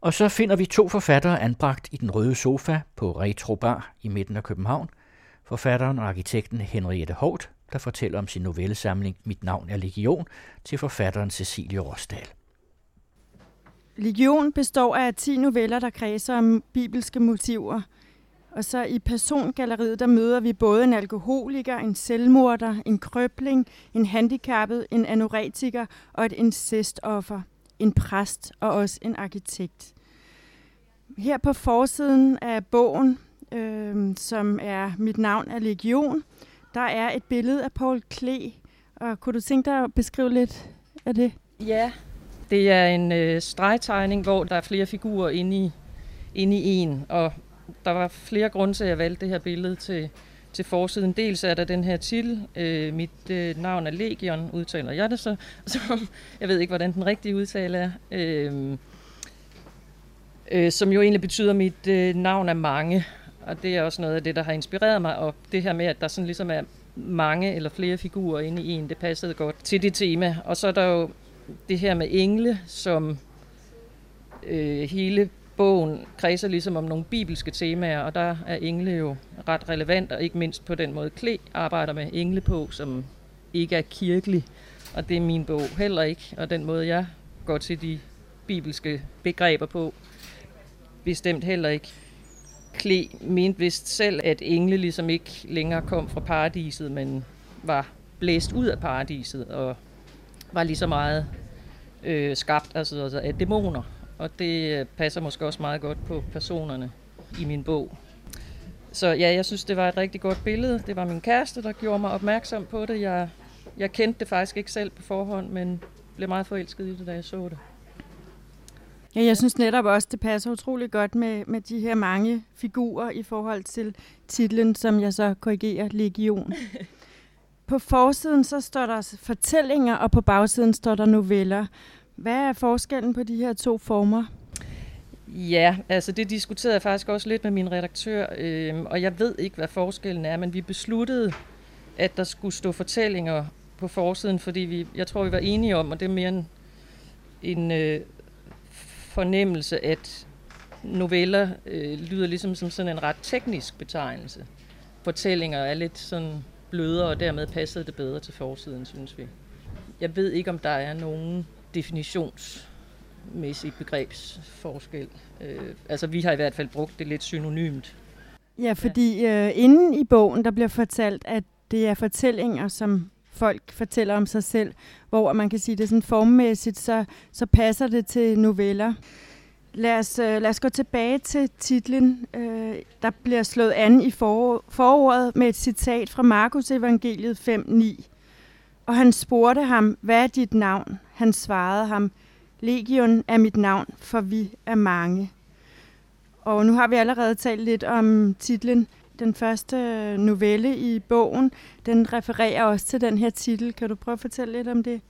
Og så finder vi to forfattere anbragt i den røde sofa på Retro Bar i midten af København. Forfatteren og arkitekten Henriette Hovt, der fortæller om sin novellesamling Mit navn er Legion til forfatteren Cecilie Rosdal. Legion består af 10 noveller, der kredser om bibelske motiver. Og så i persongalleriet, der møder vi både en alkoholiker, en selvmorder, en krøbling, en handicappet, en anoretiker og et incestoffer, en præst og også en arkitekt. Her på forsiden af bogen, øh, som er Mit navn er Legion, der er et billede af Paul Klee. Og kunne du tænke dig at beskrive lidt af det? Ja, det er en øh, stregtegning, hvor der er flere figurer inde i, inde i en, og der var flere grunde til, at jeg valgte det her billede til, til forsiden. Dels er der den her titel, øh, mit øh, navn er Legion, udtaler jeg det så, som, jeg ved ikke, hvordan den rigtige udtale er, øh, øh, som jo egentlig betyder, at mit øh, navn er mange, og det er også noget af det, der har inspireret mig, og det her med, at der sådan ligesom er mange eller flere figurer inde i en, det passede godt til det tema. Og så er der jo det her med engle, som øh, hele bogen kredser ligesom om nogle bibelske temaer, og der er engle jo ret relevant, og ikke mindst på den måde Kle arbejder med engle på, som ikke er kirkelig, og det er min bog heller ikke, og den måde jeg går til de bibelske begreber på, bestemt heller ikke. Kle mente vist selv, at engle ligesom ikke længere kom fra paradiset, men var blæst ud af paradiset, og var lige så meget øh, skabt altså, altså af dæmoner. Og det øh, passer måske også meget godt på personerne i min bog. Så ja, jeg synes, det var et rigtig godt billede. Det var min kæreste, der gjorde mig opmærksom på det. Jeg, jeg kendte det faktisk ikke selv på forhånd, men blev meget forelsket i det, da jeg så det. Ja, jeg synes netop også, det passer utrolig godt med, med de her mange figurer i forhold til titlen, som jeg så korrigerer, Legion. På forsiden så står der fortællinger, og på bagsiden står der noveller. Hvad er forskellen på de her to former? Ja, altså det diskuterede jeg faktisk også lidt med min redaktør, øh, og jeg ved ikke, hvad forskellen er, men vi besluttede, at der skulle stå fortællinger på forsiden, fordi vi, jeg tror, vi var enige om, og det er mere en, en øh, fornemmelse, at noveller øh, lyder ligesom som sådan en ret teknisk betegnelse. Fortællinger er lidt sådan blødere, og dermed passede det bedre til forsiden, synes vi. Jeg ved ikke, om der er nogen definitionsmæssig begrebsforskel. Øh, altså, vi har i hvert fald brugt det lidt synonymt. Ja, fordi øh, inden i bogen, der bliver fortalt, at det er fortællinger, som folk fortæller om sig selv, hvor man kan sige, det sådan formmæssigt, så, så passer det til noveller. Lad os, øh, lad os gå tilbage til titlen. Øh, der bliver slået an i for, forordet med et citat fra Markus evangeliet 5.9. Og han spurgte ham, hvad er dit navn? Han svarede ham, Legion er mit navn, for vi er mange. Og nu har vi allerede talt lidt om titlen. Den første øh, novelle i bogen, den refererer også til den her titel. Kan du prøve at fortælle lidt om det?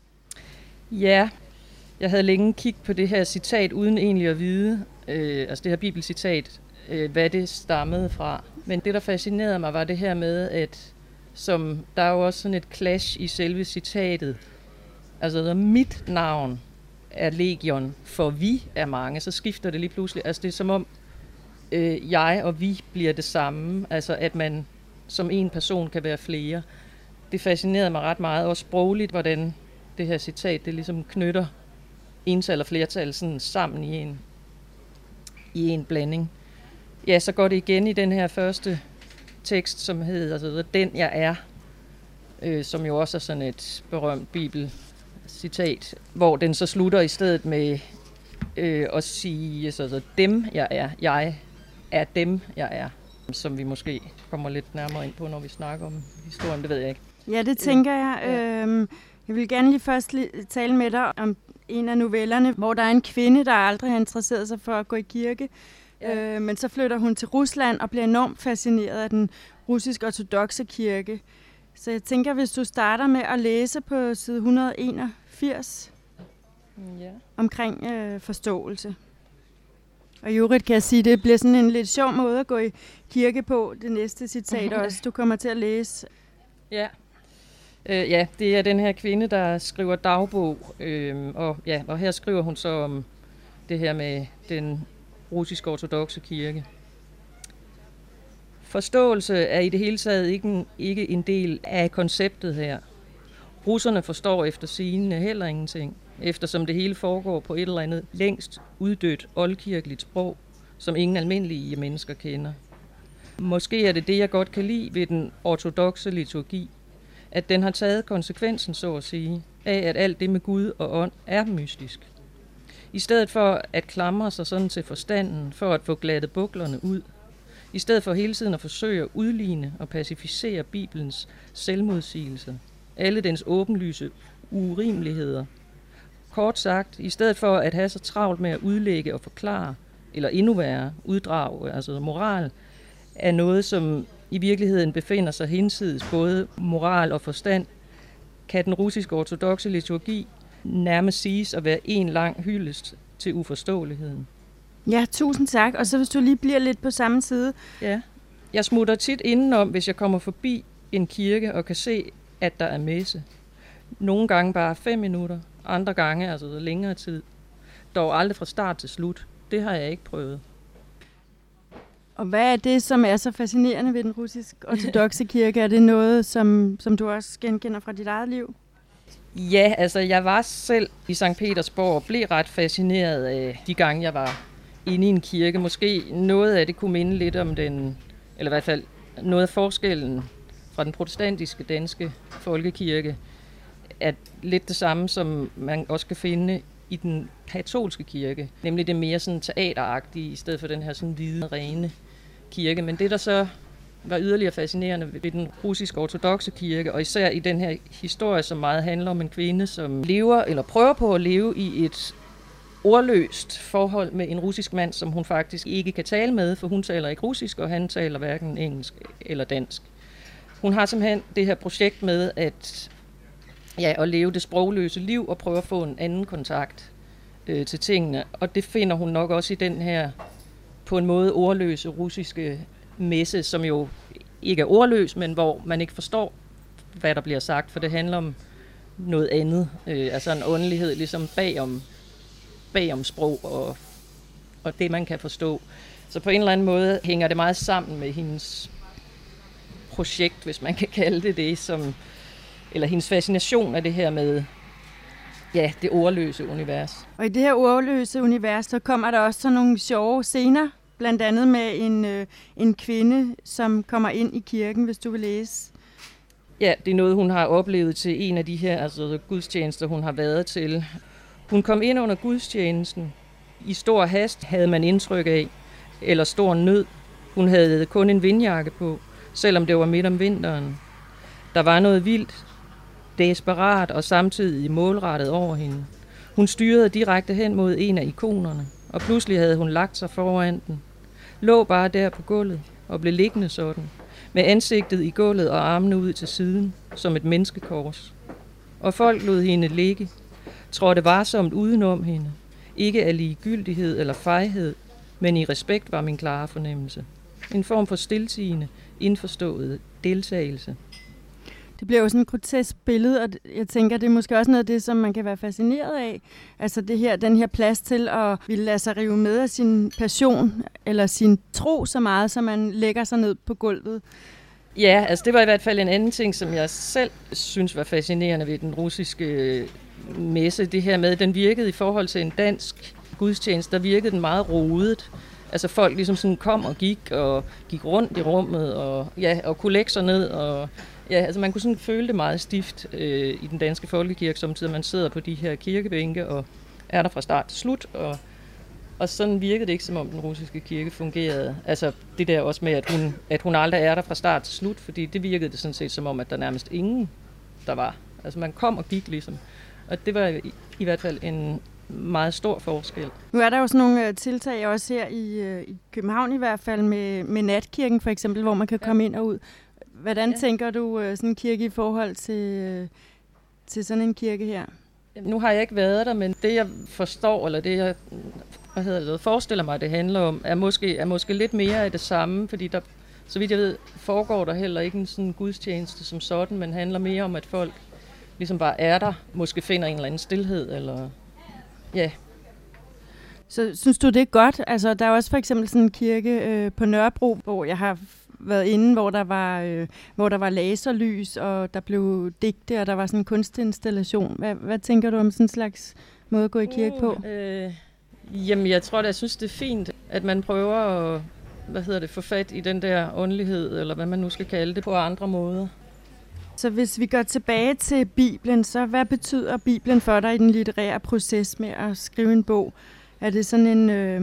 Ja, jeg havde længe kigget på det her citat, uden egentlig at vide, øh, altså det her bibelcitat, øh, hvad det stammede fra. Men det, der fascinerede mig, var det her med, at som der er jo også sådan et clash i selve citatet. Altså, mit navn er legion, for vi er mange, så skifter det lige pludselig. Altså, det er som om, øh, jeg og vi bliver det samme. Altså, at man som en person kan være flere. Det fascinerede mig ret meget, også sprogligt, hvordan det her citat, det ligesom knytter ental og flertal sådan sammen i en, i en blanding. Ja, så går det igen i den her første tekst, som hedder altså, Den jeg er, øh, som jo også er sådan et berømt bibel bibelcitat, hvor den så slutter i stedet med øh, at sige, altså, altså dem jeg er, jeg er dem jeg er, som vi måske kommer lidt nærmere ind på, når vi snakker om historien, det ved jeg ikke. Ja, det tænker jeg. Ja. Øhm, jeg vil gerne lige først lige tale med dig om en af novellerne, hvor der er en kvinde, der aldrig har interesseret sig for at gå i kirke, Ja. Øh, men så flytter hun til Rusland og bliver enormt fascineret af den russisk-ortodoxe kirke. Så jeg tænker, hvis du starter med at læse på side 181 ja. omkring øh, forståelse. Og i øvrigt kan jeg sige, at det bliver sådan en lidt sjov måde at gå i kirke på, det næste citat også, du kommer til at læse. Ja. Øh, ja, det er den her kvinde, der skriver dagbog, øh, og, ja, og her skriver hun så om det her med den russiske ortodoxe kirke. Forståelse er i det hele taget ikke en, ikke en del af konceptet her. Russerne forstår efter sigende heller ingenting, eftersom det hele foregår på et eller andet længst uddødt oldkirkeligt sprog, som ingen almindelige mennesker kender. Måske er det det, jeg godt kan lide ved den ortodoxe liturgi, at den har taget konsekvensen, så at sige, af at alt det med Gud og ånd er mystisk. I stedet for at klamre sig sådan til forstanden, for at få glattet buklerne ud, i stedet for hele tiden at forsøge at udligne og pacificere Bibelens selvmodsigelse, alle dens åbenlyse urimeligheder. Kort sagt, i stedet for at have så travlt med at udlægge og forklare, eller endnu værre, uddrage, altså moral, er noget, som i virkeligheden befinder sig hinsides både moral og forstand, kan den russiske ortodoxe liturgi nærmest siges at være en lang hyldest til uforståeligheden. Ja, tusind tak. Og så hvis du lige bliver lidt på samme side. Ja. Jeg smutter tit indenom, hvis jeg kommer forbi en kirke og kan se, at der er messe. Nogle gange bare fem minutter, andre gange altså længere tid. Dog aldrig fra start til slut. Det har jeg ikke prøvet. Og hvad er det, som er så fascinerende ved den russisk ortodoxe kirke? Er det noget, som, som du også genkender fra dit eget liv? Ja, altså jeg var selv i St. Petersborg og blev ret fascineret af de gange, jeg var inde i en kirke. Måske noget af det kunne minde lidt om den, eller i hvert fald noget af forskellen fra den protestantiske danske folkekirke, er lidt det samme, som man også kan finde i den katolske kirke. Nemlig det mere sådan teateragtige, i stedet for den her sådan hvide, rene kirke. Men det, der så var yderligere fascinerende ved den russiske ortodoxe kirke, og især i den her historie, som meget handler om en kvinde, som lever eller prøver på at leve i et ordløst forhold med en russisk mand, som hun faktisk ikke kan tale med, for hun taler ikke russisk, og han taler hverken engelsk eller dansk. Hun har simpelthen det her projekt med at, ja, at leve det sprogløse liv og prøve at få en anden kontakt øh, til tingene. Og det finder hun nok også i den her på en måde ordløse russiske messe, som jo ikke er ordløs, men hvor man ikke forstår, hvad der bliver sagt, for det handler om noget andet. Øh, altså en åndelighed ligesom bagom, bagom sprog og, og det, man kan forstå. Så på en eller anden måde hænger det meget sammen med hendes projekt, hvis man kan kalde det det, som, eller hendes fascination af det her med ja, det ordløse univers. Og i det her ordløse univers, så kommer der også sådan nogle sjove scener, blandt andet med en, øh, en kvinde, som kommer ind i kirken, hvis du vil læse. Ja, det er noget, hun har oplevet til en af de her altså, gudstjenester, hun har været til. Hun kom ind under gudstjenesten. I stor hast havde man indtryk af, eller stor nød. Hun havde kun en vindjakke på, selvom det var midt om vinteren. Der var noget vildt, desperat og samtidig målrettet over hende. Hun styrede direkte hen mod en af ikonerne, og pludselig havde hun lagt sig foran den. Lå bare der på gulvet og blev liggende sådan, med ansigtet i gulvet og armene ud til siden, som et menneskekors. Og folk lod hende ligge, trådte varsomt udenom hende, ikke af ligegyldighed eller fejhed, men i respekt var min klare fornemmelse. En form for stiltigende, indforstået deltagelse. Det bliver jo sådan et grotesk billede, og jeg tænker, det er måske også noget af det, som man kan være fascineret af. Altså det her, den her plads til at ville lade sig rive med af sin passion, eller sin tro så meget, så man lægger sig ned på gulvet. Ja, altså det var i hvert fald en anden ting, som jeg selv synes var fascinerende ved den russiske øh, messe. Det her med, at den virkede i forhold til en dansk gudstjeneste, der virkede den meget rodet. Altså folk ligesom sådan kom og gik, og gik rundt i rummet, og, ja, og kunne lægge sig ned, og Ja, altså man kunne sådan føle det meget stift øh, i den danske folkekirke, som man sidder på de her kirkebænke og er der fra start til slut, og, og sådan virkede det ikke, som om den russiske kirke fungerede. Altså det der også med, at hun, at hun aldrig er der fra start til slut, fordi det virkede det sådan set som om, at der nærmest ingen der var. Altså man kom og gik ligesom. Og det var i, i hvert fald en meget stor forskel. Nu er der jo sådan nogle øh, tiltag også her i, øh, i København i hvert fald med, med natkirken for eksempel, hvor man kan komme ind og ud. Hvordan ja. tænker du øh, sådan en kirke i forhold til, til sådan en kirke her? Nu har jeg ikke været der, men det jeg forstår, eller det jeg hvad hedder det, forestiller mig, det handler om, er måske, er måske lidt mere af det samme, fordi der, så vidt jeg ved, foregår der heller ikke en sådan gudstjeneste som sådan, men handler mere om, at folk ligesom bare er der, måske finder en eller anden stillhed, eller ja. Så synes du, det er godt? Altså, der er også for eksempel sådan en kirke øh, på Nørrebro, hvor jeg har været inde, hvor der var, øh, hvor der var laserlys, og der blev digte, og der var sådan en kunstinstallation. Hvad, hvad tænker du om sådan en slags måde at gå i kirke på? Uh, øh, jamen, jeg tror, at jeg synes, det er fint, at man prøver at hvad hedder det, få fat i den der åndelighed, eller hvad man nu skal kalde det, på andre måder. Så hvis vi går tilbage til Bibelen, så hvad betyder Bibelen for dig i den litterære proces med at skrive en bog? Er det sådan en, øh,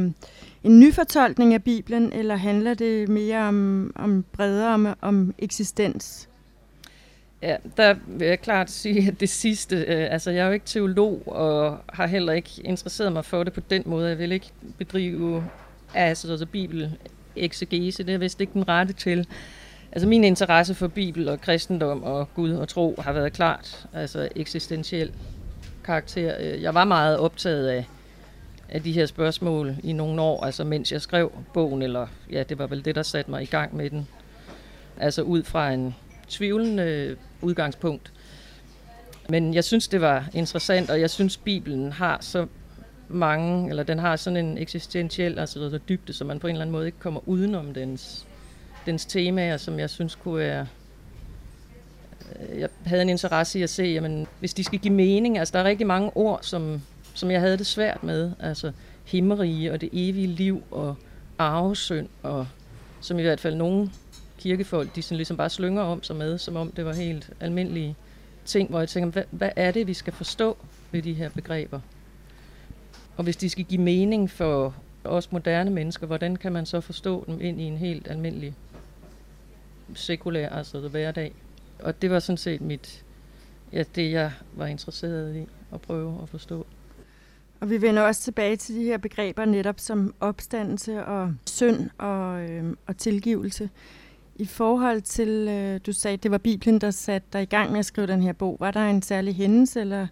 en nyfortolkning af Bibelen, eller handler det mere om, om bredere om, om eksistens? Ja, der vil jeg klart sige, at det sidste, øh, altså jeg er jo ikke teolog, og har heller ikke interesseret mig for det på den måde. Jeg vil ikke bedrive altså, altså Bibel eksegese, det er vist ikke den rette til. Altså min interesse for Bibel og kristendom og Gud og tro har været klart altså eksistentiel karakter. Øh, jeg var meget optaget af, af de her spørgsmål i nogle år, altså mens jeg skrev bogen, eller ja, det var vel det, der satte mig i gang med den. Altså ud fra en tvivlende udgangspunkt. Men jeg synes, det var interessant, og jeg synes, Bibelen har så mange, eller den har sådan en eksistentiel altså dybde, så man på en eller anden måde ikke kommer udenom dens dens temaer, som jeg synes kunne være... Øh, jeg havde en interesse i at se, jamen, hvis de skal give mening, altså der er rigtig mange ord, som, som jeg havde det svært med, altså himmerige og det evige liv og arvesynd, og som i hvert fald nogle kirkefolk, de sådan ligesom bare slynger om sig med, som om det var helt almindelige ting, hvor jeg tænker, hvad, hvad er det, vi skal forstå ved de her begreber? Og hvis de skal give mening for os moderne mennesker, hvordan kan man så forstå dem ind i en helt almindelig sekulær, altså hverdag. Og det var sådan set mit, ja, det, jeg var interesseret i at prøve at forstå. Og vi vender også tilbage til de her begreber netop som opstandelse og synd og, øh, og tilgivelse. I forhold til, øh, du sagde, det var Bibelen, der satte dig i gang med at skrive den her bog. Var der en særlig hændelse, eller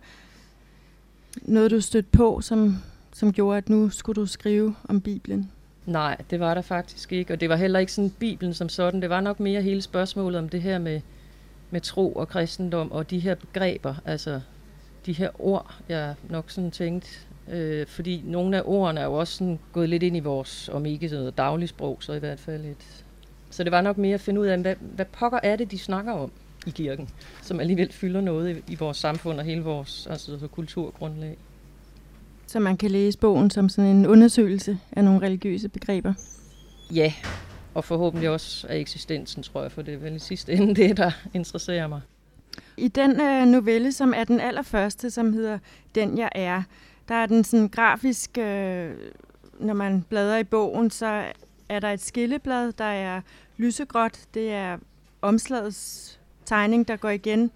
noget, du stødte på, som, som gjorde, at nu skulle du skrive om Bibelen? Nej, det var der faktisk ikke, og det var heller ikke sådan Bibelen som sådan. Det var nok mere hele spørgsmålet om det her med, med tro og kristendom og de her begreber, altså de her ord, jeg nok sådan tænkt, øh, fordi nogle af ordene er jo også sådan gået lidt ind i vores, om ikke sådan dagligsprog, så i hvert fald et. Så det var nok mere at finde ud af, hvad, hvad pokker er det, de snakker om i kirken, som alligevel fylder noget i, i vores samfund og hele vores altså, kulturgrundlag. Så man kan læse bogen som sådan en undersøgelse af nogle religiøse begreber? Ja, og forhåbentlig også af eksistensen, tror jeg, for det er vel i sidste ende det, der interesserer mig. I den øh, novelle, som er den allerførste, som hedder Den jeg er, der er den sådan grafisk, øh, når man bladrer i bogen, så er der et skilleblad, der er lysegråt, det er omslagets tegning, der går igen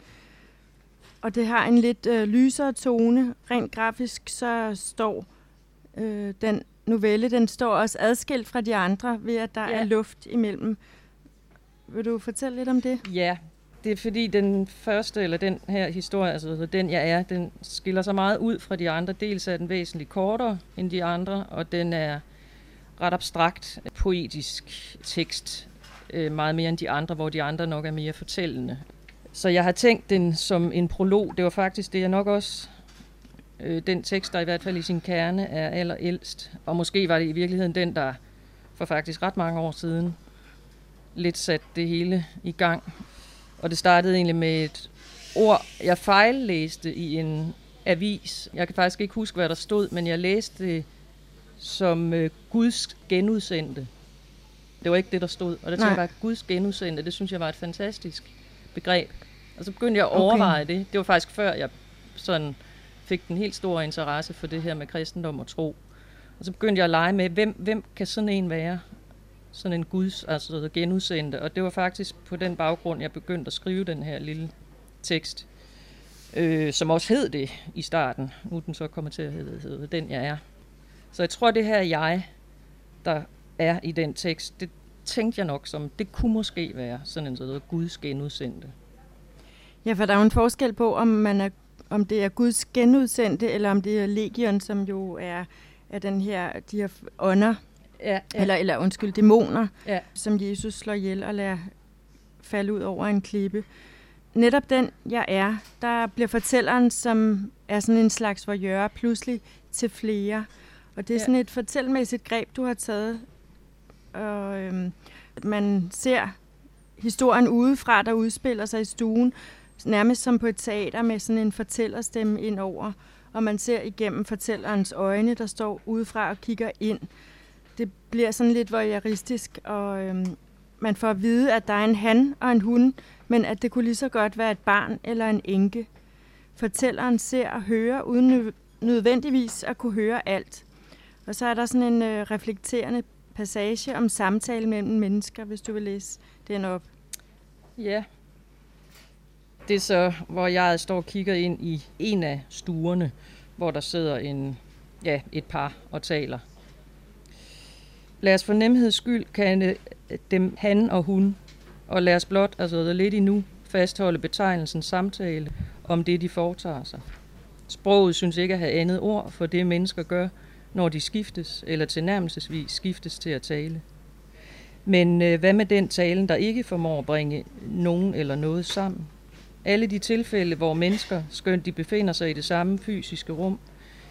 og det har en lidt øh, lysere tone. Rent grafisk så står øh, den novelle, den står også adskilt fra de andre ved, at der ja. er luft imellem. Vil du fortælle lidt om det? Ja, det er fordi den første, eller den her historie, altså den jeg er, den skiller sig meget ud fra de andre. Dels er den væsentligt kortere end de andre, og den er ret abstrakt, poetisk tekst, øh, meget mere end de andre, hvor de andre nok er mere fortællende. Så jeg har tænkt den som en prolog. Det var faktisk det, jeg nok også... Øh, den tekst, der i hvert fald i sin kerne er allerældst. Og måske var det i virkeligheden den, der for faktisk ret mange år siden lidt satte det hele i gang. Og det startede egentlig med et ord, jeg fejllæste i en avis. Jeg kan faktisk ikke huske, hvad der stod, men jeg læste det som øh, Guds genudsendte. Det var ikke det, der stod. Og det tænkte jeg var Guds genudsendte. Det synes jeg var et fantastisk begreb. Og så begyndte jeg at overveje okay. det. Det var faktisk før, jeg sådan fik den helt store interesse for det her med kristendom og tro. Og så begyndte jeg at lege med, hvem, hvem kan sådan en være? Sådan en guds, altså genudsendte. Og det var faktisk på den baggrund, jeg begyndte at skrive den her lille tekst, øh, som også hed det i starten. Nu den så kommet til at hedde, hedde Den jeg er. Så jeg tror, det her jeg, der er i den tekst, det tænkte jeg nok som, det kunne måske være sådan en sådan Guds genudsendte. Ja, for der er jo en forskel på, om, man er, om det er Guds genudsendte, eller om det er legion, som jo er, er den her, de her ånder, ja, ja. Eller, eller undskyld, dæmoner, ja. som Jesus slår ihjel og lader falde ud over en klippe. Netop den, jeg er, der bliver fortælleren, som er sådan en slags voyeur, pludselig til flere. Og det er ja. sådan et fortælmæssigt greb, du har taget. Og øhm, man ser historien udefra, der udspiller sig i stuen, nærmest som på et teater med sådan en fortællerstemme ind over. Og man ser igennem fortællerens øjne, der står udefra og kigger ind. Det bliver sådan lidt voyeuristisk, og øhm, man får at vide, at der er en han og en hun, men at det kunne lige så godt være et barn eller en enke. Fortælleren ser og hører uden nødvendigvis at kunne høre alt. Og så er der sådan en øh, reflekterende passage om samtale mellem mennesker, hvis du vil læse den op. Ja. Det er så, hvor jeg står og kigger ind i en af stuerne, hvor der sidder en, ja, et par og taler. Lad os for nemheds skyld kan dem han og hun, og lad os blot, altså lidt endnu, fastholde betegnelsen samtale om det, de foretager sig. Sproget synes ikke at have andet ord for det, mennesker gør, når de skiftes, eller tilnærmelsesvis skiftes til at tale. Men øh, hvad med den talen, der ikke formår at bringe nogen eller noget sammen? Alle de tilfælde, hvor mennesker, skønt de befinder sig i det samme fysiske rum,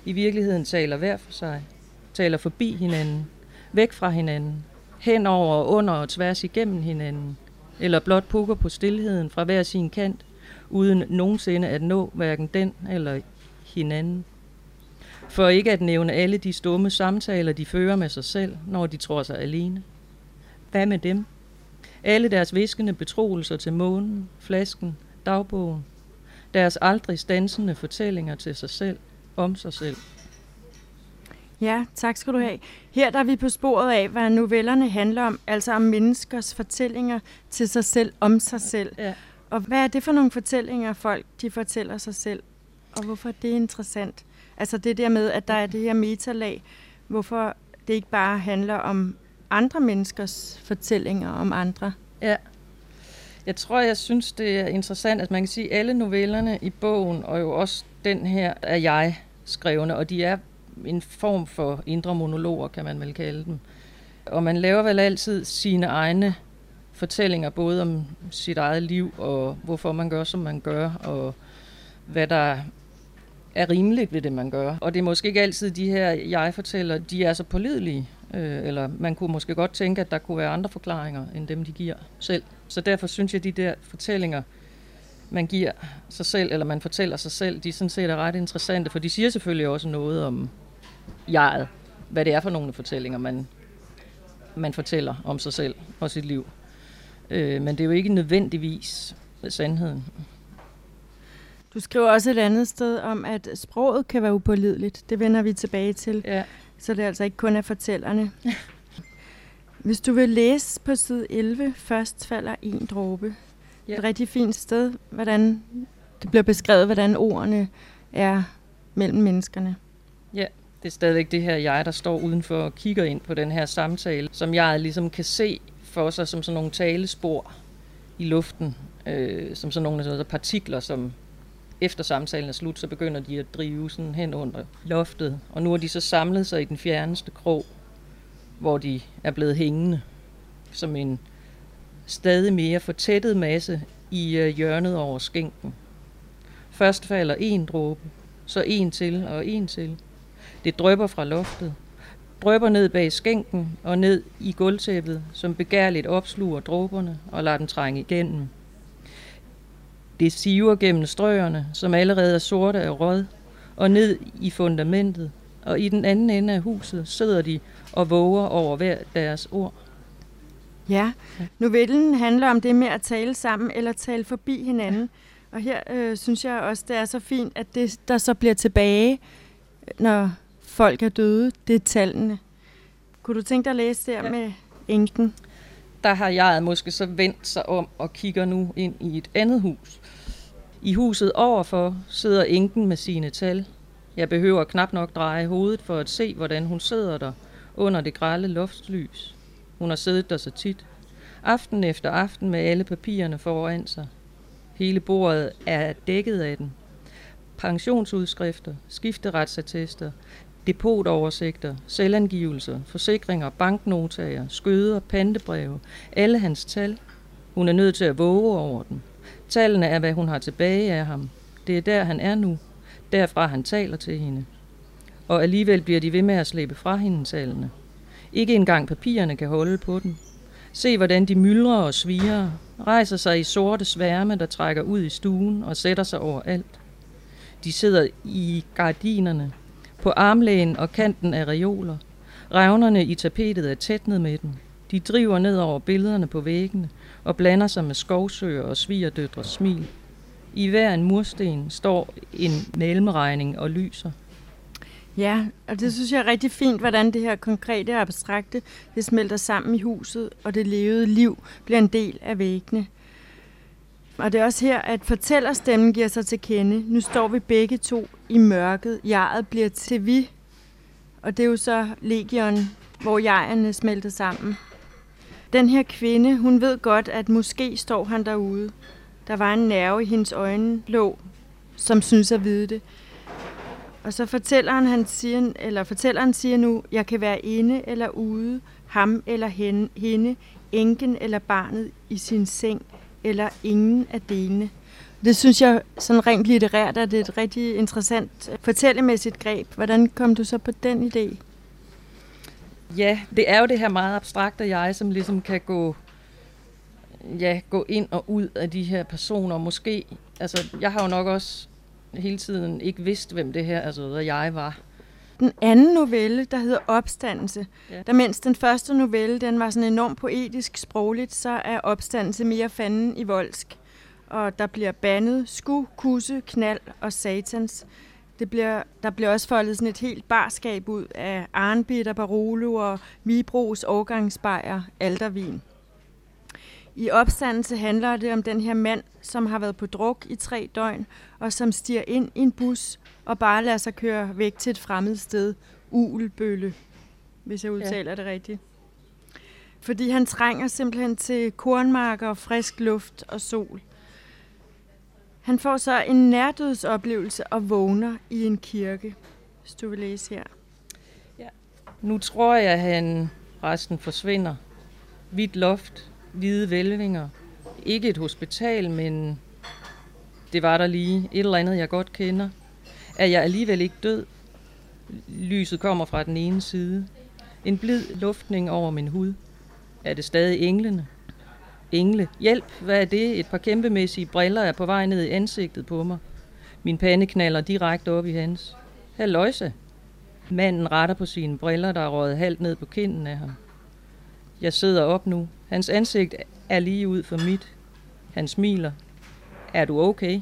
i virkeligheden taler hver for sig, taler forbi hinanden, væk fra hinanden, hen over og under og tværs igennem hinanden, eller blot pukker på stillheden fra hver sin kant, uden nogensinde at nå hverken den eller hinanden. For ikke at nævne alle de stumme samtaler, de fører med sig selv, når de tror sig alene. Hvad med dem? Alle deres viskende betroelser til månen, flasken, dagbogen. Deres aldrig stansende fortællinger til sig selv, om sig selv. Ja, tak skal du have. Her der er vi på sporet af, hvad novellerne handler om, altså om menneskers fortællinger til sig selv, om sig selv. Ja. Og hvad er det for nogle fortællinger, folk de fortæller sig selv? Og hvorfor er det interessant? Altså det der med, at der er det her metalag, hvorfor det ikke bare handler om andre menneskers fortællinger om andre. Ja. Jeg tror, jeg synes, det er interessant, at man kan sige, at alle novellerne i bogen, og jo også den her, er jeg skrevne, og de er en form for indre monologer, kan man vel kalde dem. Og man laver vel altid sine egne fortællinger, både om sit eget liv, og hvorfor man gør, som man gør, og hvad der er rimeligt ved det, man gør. Og det er måske ikke altid de her, jeg fortæller, de er så pålidelige. Øh, eller man kunne måske godt tænke, at der kunne være andre forklaringer, end dem, de giver selv. Så derfor synes jeg, at de der fortællinger, man giver sig selv, eller man fortæller sig selv, de sådan set er ret interessante, for de siger selvfølgelig også noget om jeget, hvad det er for nogle fortællinger, man, man fortæller om sig selv og sit liv. Øh, men det er jo ikke nødvendigvis sandheden. Du skriver også et andet sted om, at sproget kan være upålideligt. Det vender vi tilbage til. Ja. Så det er altså ikke kun af fortællerne. Hvis du vil læse på side 11, først falder en dråbe. Ja. Et rigtig fint sted, hvordan det bliver beskrevet, hvordan ordene er mellem menneskerne. Ja, det er stadigvæk det her jeg, der står udenfor og kigger ind på den her samtale, som jeg ligesom kan se for sig som sådan nogle talespor i luften, øh, som sådan nogle partikler, som efter samtalen er slut, så begynder de at drive sådan hen under loftet. Og nu er de så samlet sig i den fjerneste krog, hvor de er blevet hængende som en stadig mere fortættet masse i øh, hjørnet over skænken. Først falder en dråbe, så en til og en til. Det drøber fra loftet, drøber ned bag skænken og ned i gulvtæppet, som begærligt opsluger dråberne og lader den trænge igennem. Det siver gennem strøerne, som allerede er sorte af råd, og ned i fundamentet, og i den anden ende af huset sidder de og våger over hver deres ord. Ja, novellen handler om det med at tale sammen eller tale forbi hinanden. Og her øh, synes jeg også, det er så fint, at det, der så bliver tilbage, når folk er døde, det er tallene. Kunne du tænke dig at læse der ja. med enken? Der har jeg måske så vendt sig om og kigger nu ind i et andet hus. I huset overfor sidder enken med sine tal. Jeg behøver knap nok dreje hovedet for at se, hvordan hun sidder der under det grælde loftslys. Hun har siddet der så tit. Aften efter aften med alle papirerne foran sig. Hele bordet er dækket af den. Pensionsudskrifter, skifteretsattester, depotoversigter, selvangivelser, forsikringer, banknotager, skøder, pantebreve, alle hans tal. Hun er nødt til at våge over dem. Tallene er, hvad hun har tilbage af ham. Det er der, han er nu. Derfra han taler til hende. og alligevel bliver de ved med at slæbe fra hende tallene. Ikke engang papirerne kan holde på dem. Se, hvordan de myldrer og sviger, rejser sig i sorte sværme, der trækker ud i stuen og sætter sig over alt. De sidder i gardinerne, på armlægen og kanten af reoler. Revnerne i tapetet er tætnet med dem. De driver ned over billederne på væggene og blander sig med skovsøer og svigerdøtres smil. I hver en mursten står en malmregning og lyser. Ja, og det synes jeg er rigtig fint, hvordan det her konkrete og abstrakte, det smelter sammen i huset, og det levede liv bliver en del af væggene. Og det er også her, at fortællerstemmen giver sig til kende. Nu står vi begge to i mørket. Jeget bliver til vi, og det er jo så legion, hvor jegerne smelter sammen. Den her kvinde, hun ved godt, at måske står han derude. Der var en nerve i hendes lå, som synes at vide det. Og så fortæller han siger, eller fortælleren siger nu, jeg kan være inde eller ude, ham eller hende, hende, enken eller barnet i sin seng, eller ingen af delene. Det synes jeg sådan rent litterært, at det er et rigtig interessant øh, fortællemæssigt greb. Hvordan kom du så på den idé? Ja, det er jo det her meget abstrakte jeg, som ligesom kan gå, ja, gå ind og ud af de her personer. Måske, altså jeg har jo nok også hele tiden ikke vidst, hvem det her, altså jeg var. Den anden novelle, der hedder Opstandelse, ja. der mens den første novelle, den var sådan enormt poetisk sprogligt, så er Opstandelse mere fanden i voldsk. Og der bliver bandet, sku, kusse, knald og satans. Det bliver, der bliver også foldet sådan et helt barskab ud af Arnbitter, Barolo og Vibros årgangsbejer, Aldervin. I opstandelse handler det om den her mand, som har været på druk i tre døgn, og som stiger ind i en bus og bare lader sig køre væk til et fremmed sted, Ulbølle, hvis jeg udtaler ja. det rigtigt. Fordi han trænger simpelthen til kornmarker, frisk luft og sol. Han får så en nærdødsoplevelse og vågner i en kirke, hvis du vil læse her. Ja. Nu tror jeg, at han resten forsvinder. Hvidt loft, hvide vælvinger. Ikke et hospital, men det var der lige. Et eller andet, jeg godt kender. Er jeg alligevel ikke død? Lyset kommer fra den ene side. En blid luftning over min hud. Er det stadig englene? Engle. Hjælp, hvad er det? Et par kæmpemæssige briller er på vej ned i ansigtet på mig. Min pande knaller direkte op i hans. Halløjse. Manden retter på sine briller, der er røget halvt ned på kinden af ham. Jeg sidder op nu. Hans ansigt er lige ud for mit. Han smiler. Er du okay?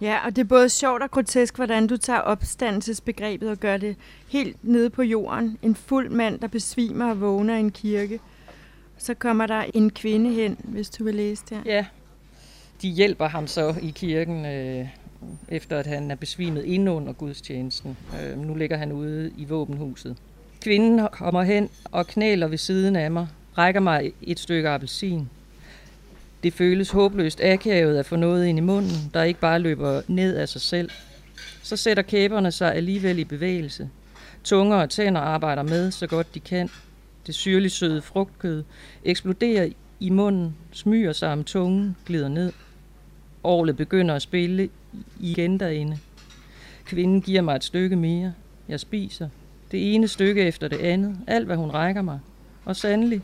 Ja, og det er både sjovt og grotesk, hvordan du tager opstandelsesbegrebet og gør det helt nede på jorden. En fuld mand, der besvimer og vågner i en kirke. Så kommer der en kvinde hen, hvis du vil læse det. Ja, de hjælper ham så i kirken, øh, efter at han er besvimet ind under gudstjenesten. Øh, nu ligger han ude i våbenhuset. Kvinden kommer hen og knæler ved siden af mig, rækker mig et stykke appelsin. Det føles håbløst akavet at få noget ind i munden, der ikke bare løber ned af sig selv. Så sætter kæberne sig alligevel i bevægelse. Tunger og tænder arbejder med, så godt de kan. Det syrligt søde frugtkød eksploderer i munden, smyger sig om tungen, glider ned. Årlet begynder at spille igen derinde. Kvinden giver mig et stykke mere. Jeg spiser. Det ene stykke efter det andet. Alt, hvad hun rækker mig. Og sandelig,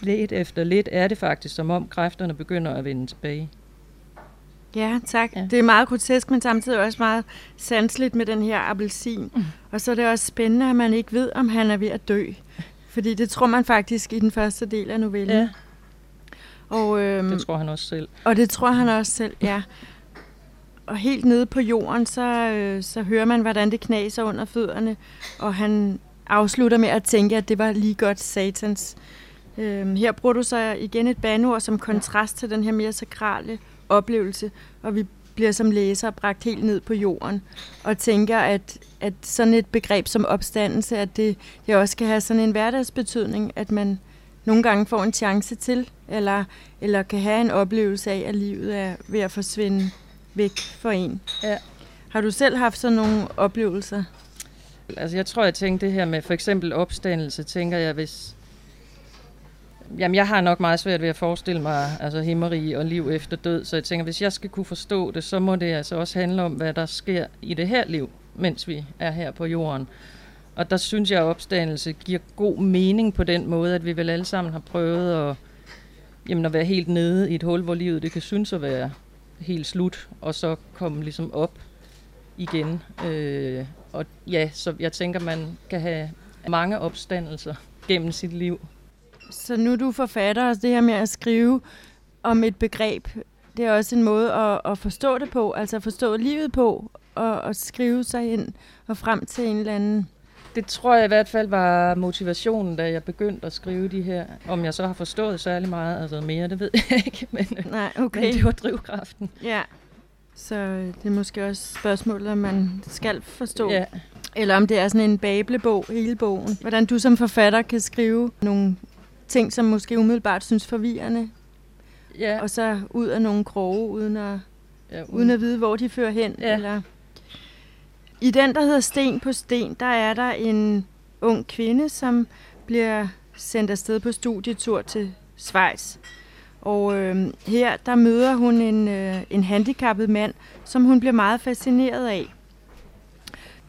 lidt efter lidt er det faktisk, som om kræfterne begynder at vende tilbage. Ja, tak. Ja. Det er meget grotesk, men samtidig også meget sansligt med den her appelsin. Mm. Og så er det også spændende, at man ikke ved, om han er ved at dø. Fordi det tror man faktisk i den første del af novellen. Ja. Og, øhm, det tror han også selv. Og det tror han også selv, ja. Og helt nede på jorden, så, øh, så hører man, hvordan det knaser under fødderne. Og han afslutter med at tænke, at det var lige godt satans. Øhm, her bruger du så igen et banord som kontrast til den her mere sakrale oplevelse, og vi bliver som læser bragt helt ned på jorden, og tænker, at, at sådan et begreb som opstandelse, at det, det også kan have sådan en hverdagsbetydning, at man nogle gange får en chance til, eller, eller kan have en oplevelse af, at livet er ved at forsvinde væk for en. Ja. Har du selv haft sådan nogle oplevelser? Altså jeg tror, jeg tænkte det her med for eksempel opstandelse, tænker jeg, hvis, Jamen, jeg har nok meget svært ved at forestille mig altså, himmeri og liv efter død, så jeg tænker, hvis jeg skal kunne forstå det, så må det altså også handle om, hvad der sker i det her liv, mens vi er her på jorden. Og der synes jeg, at opstandelse giver god mening på den måde, at vi vel alle sammen har prøvet at, jamen at være helt nede i et hul, hvor livet det kan synes at være helt slut, og så komme ligesom op igen. Øh, og ja, så jeg tænker, man kan have mange opstandelser gennem sit liv. Så nu er du forfatter, og det her med at skrive om et begreb, det er også en måde at, at forstå det på, altså at forstå livet på, og at skrive sig ind og frem til en eller anden det tror jeg i hvert fald var motivationen, da jeg begyndte at skrive de her. Om jeg så har forstået særlig meget, altså mere, det ved jeg ikke, men, Nej, okay. men det var drivkraften. Ja, så det er måske også spørgsmålet, om man skal forstå. Ja. Eller om det er sådan en bablebog, hele bogen. Hvordan du som forfatter kan skrive nogle ting, som måske umiddelbart synes forvirrende. Ja. Og så ud af nogle kroge, uden at, ja, uden at vide, hvor de fører hen. Ja. Eller i den, der hedder Sten på Sten, der er der en ung kvinde, som bliver sendt afsted på studietur til Schweiz. Og øh, her der møder hun en, øh, en handicappet mand, som hun bliver meget fascineret af.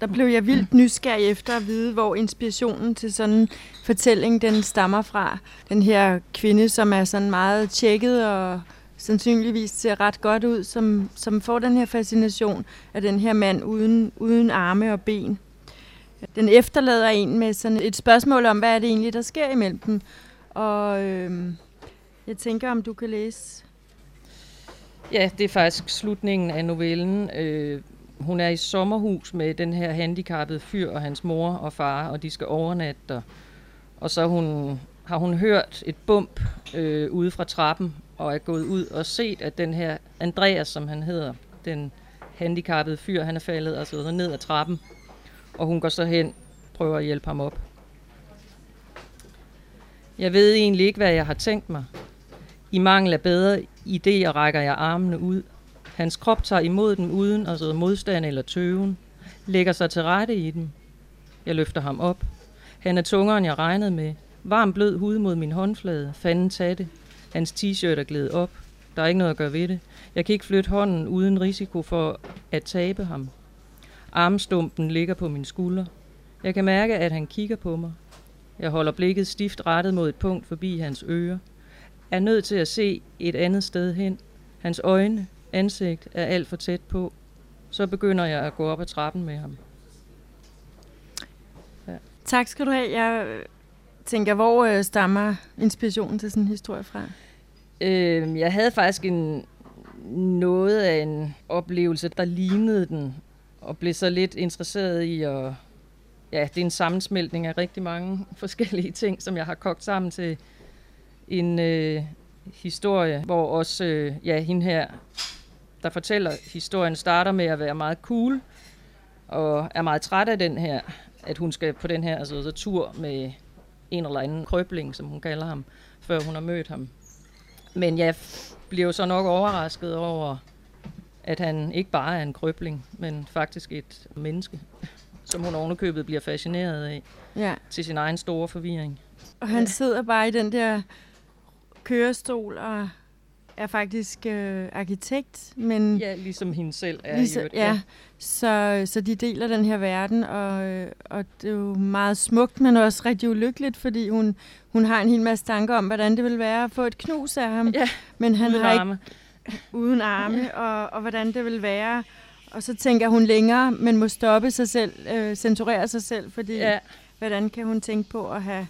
Der blev jeg vildt nysgerrig efter at vide, hvor inspirationen til sådan en fortælling den stammer fra. Den her kvinde, som er sådan meget tjekket og sandsynligvis ser ret godt ud, som, som får den her fascination af den her mand uden, uden arme og ben. Den efterlader en med sådan et spørgsmål om, hvad er det egentlig, der sker imellem dem. Og øh, jeg tænker, om du kan læse. Ja, det er faktisk slutningen af novellen. Øh, hun er i sommerhus med den her handicappede fyr og hans mor og far, og de skal overnatte der. Og så hun, har hun hørt et bump øh, ude fra trappen, og er gået ud og set, at den her Andreas, som han hedder, den handicappede fyr, han er faldet altså ned ad trappen. Og hun går så hen, prøver at hjælpe ham op. Jeg ved egentlig ikke, hvad jeg har tænkt mig. I mangel af bedre idéer rækker jeg armene ud. Hans krop tager imod dem uden altså modstand eller tøven. Lægger sig til rette i dem. Jeg løfter ham op. Han er tungere, end jeg regnede med. Varm blød hud mod min håndflade. Fanden tag det. Hans t-shirt er glædet op. Der er ikke noget at gøre ved det. Jeg kan ikke flytte hånden uden risiko for at tabe ham. Armstumpen ligger på min skulder. Jeg kan mærke, at han kigger på mig. Jeg holder blikket stift rettet mod et punkt forbi hans ører. Er nødt til at se et andet sted hen. Hans øjne, ansigt er alt for tæt på. Så begynder jeg at gå op ad trappen med ham. Ja. Tak skal du have. Jeg tænker, hvor øh, stammer inspirationen til sådan en historie fra? Øh, jeg havde faktisk en noget af en oplevelse, der lignede den, og blev så lidt interesseret i at... Ja, det er en sammensmeltning af rigtig mange forskellige ting, som jeg har kogt sammen til en øh, historie, hvor også øh, ja, hende her, der fortæller historien, starter med at være meget cool, og er meget træt af den her, at hun skal på den her altså, så tur med en eller anden krøbling, som hun kalder ham, før hun har mødt ham. Men jeg bliver jo så nok overrasket over, at han ikke bare er en krøbling, men faktisk et menneske, som hun ovenikøbet bliver fascineret af, ja. til sin egen store forvirring. Og han sidder bare i den der kørestol og er faktisk øh, arkitekt, men... Ja, ligesom hende selv er ligesom, i. Ja, ja. Så, så de deler den her verden, og, øh, og det er jo meget smukt, men også rigtig ulykkeligt, fordi hun, hun har en hel masse tanker om, hvordan det vil være at få et knus af ham. Ja, men han uden har arme. Ikke, uden arme, ja. og, og hvordan det vil være. Og så tænker hun længere, men må stoppe sig selv, øh, censurere sig selv, fordi ja. hvordan kan hun tænke på at have